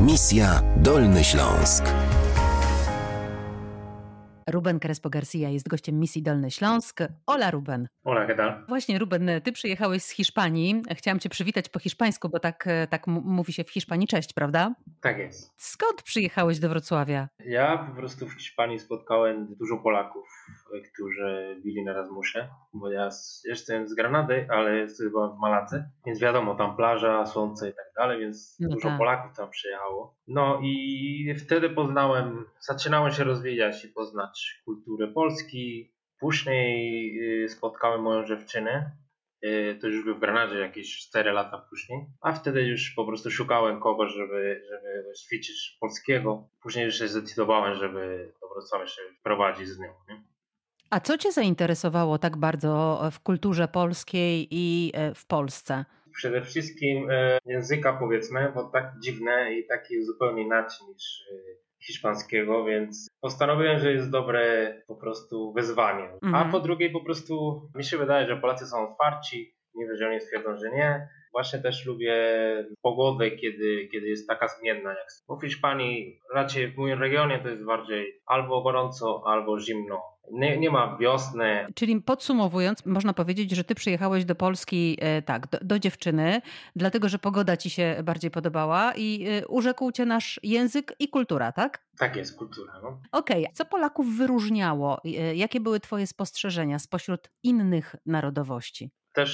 Misja Dolny Śląsk. Ruben Crespo Garcia jest gościem misji Dolny Śląsk. Ola Ruben. Hola, ¿qué tal? Właśnie Ruben, ty przyjechałeś z Hiszpanii. Chciałam cię przywitać po hiszpańsku, bo tak, tak mówi się w Hiszpanii cześć, prawda? Tak jest. Skąd przyjechałeś do Wrocławia? Ja po prostu w Hiszpanii spotkałem dużo Polaków, którzy byli na Erasmusie, bo ja jestem z Granady, ale byłem w Maladze, więc wiadomo, tam plaża, słońce i tak dalej, więc No dużo tak. Polaków tam przyjechało. No i wtedy poznałem, zaczynałem się rozwijać i poznać kulturę Polski. Później y, spotkałem moją dziewczynę, y, to już był w Granadzie jakieś 4 lata później, a wtedy już po prostu szukałem kogoś, żeby, żeby ćwiczyć polskiego. Później już się zdecydowałem, żeby do Wrocławia się wprowadzić z nią. Nie? A co cię zainteresowało tak bardzo w kulturze polskiej i e, w Polsce? Przede wszystkim e, języka powiedzmy, bo tak dziwne i taki zupełnie inaczej niż e, hiszpańskiego, więc postanowiłem, że jest dobre po prostu wyzwanie. A Mhm. po drugie po prostu mi się wydaje, że Polacy są otwarci, nie wiem, że oni stwierdzą, że nie. Właśnie też lubię pogodę, kiedy, kiedy jest taka zmienna. Jak w Hiszpanii, raczej w moim regionie to jest bardziej albo gorąco, albo zimno. Nie, nie ma wiosny, Czyli podsumowując, można powiedzieć, że ty przyjechałeś do Polski e, tak, do, do dziewczyny, dlatego że pogoda ci się bardziej podobała i e, urzekł cię nasz język i kultura, tak? tak jest kultura. No. Okej, co Polaków wyróżniało? E, Jakie były twoje spostrzeżenia spośród innych narodowości? też,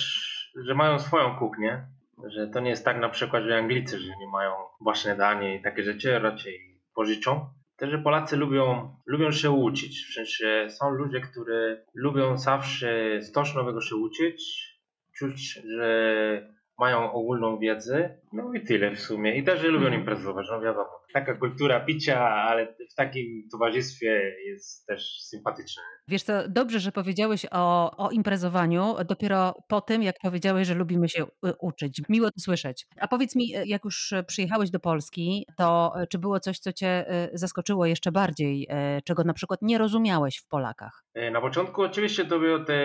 że mają swoją kuchnię, że to nie jest tak na przykład, że Anglicy, że nie mają własne danie i takie rzeczy, raczej pożyczą. Też, że Polacy lubią, lubią się uczyć, w sensie są ludzie, którzy lubią zawsze coś nowego się uczyć, czuć, że mają ogólną wiedzę, no i tyle w sumie. I też, lubią Mhm. imprezować, no wiadomo. Taka kultura picia, ale w takim towarzystwie jest też sympatyczna. Wiesz co, dobrze, że powiedziałeś o, o imprezowaniu dopiero po tym, jak powiedziałeś, że lubimy się uczyć. Miło to słyszeć. A powiedz mi, jak już przyjechałeś do Polski, to y, czy było coś, co cię y, zaskoczyło jeszcze bardziej, y, czego na przykład nie rozumiałeś w Polakach? E, Na początku oczywiście to były te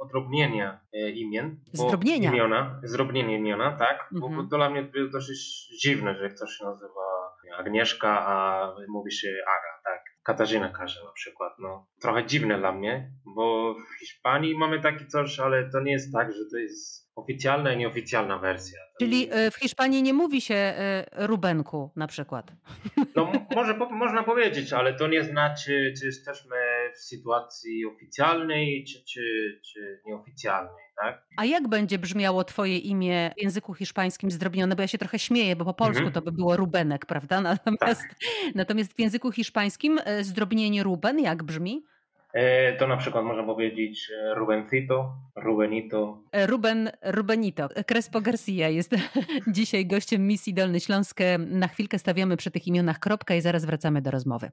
odrobnienia e, imion. bo- Zdrobnienia. Imiona, zdrobnienie imiona, tak. Bo Mhm. to dla mnie było dosyć dziwne, że ktoś się nazywa Agnieszka, a mówi się Aga, tak. Katarzyna każe na przykład, no. Trochę dziwne dla mnie, bo w Hiszpanii mamy taki coś, ale to nie jest tak, że to jest oficjalna i nieoficjalna wersja. Czyli y, w Hiszpanii nie mówi się Rubenku na przykład. No, może po, można powiedzieć, ale to nie znaczy, czy jesteśmy w sytuacji oficjalnej, czy, czy, czy nieoficjalnej, tak? A jak będzie brzmiało twoje imię w języku hiszpańskim zdrobnione? Bo ja się trochę śmieję, bo po polsku Mhm. to by było Rubenek, prawda? Natomiast, natomiast w języku hiszpańskim y, zdrobnienie Ruben jak brzmi? E, to na przykład można powiedzieć e, Rubencito, Rubenito. E, Ruben Rubenito. Crespo Garcia jest dzisiaj gościem misji Dolny Śląsk. Na chwilkę stawiamy przy tych imionach kropkę i zaraz wracamy do rozmowy.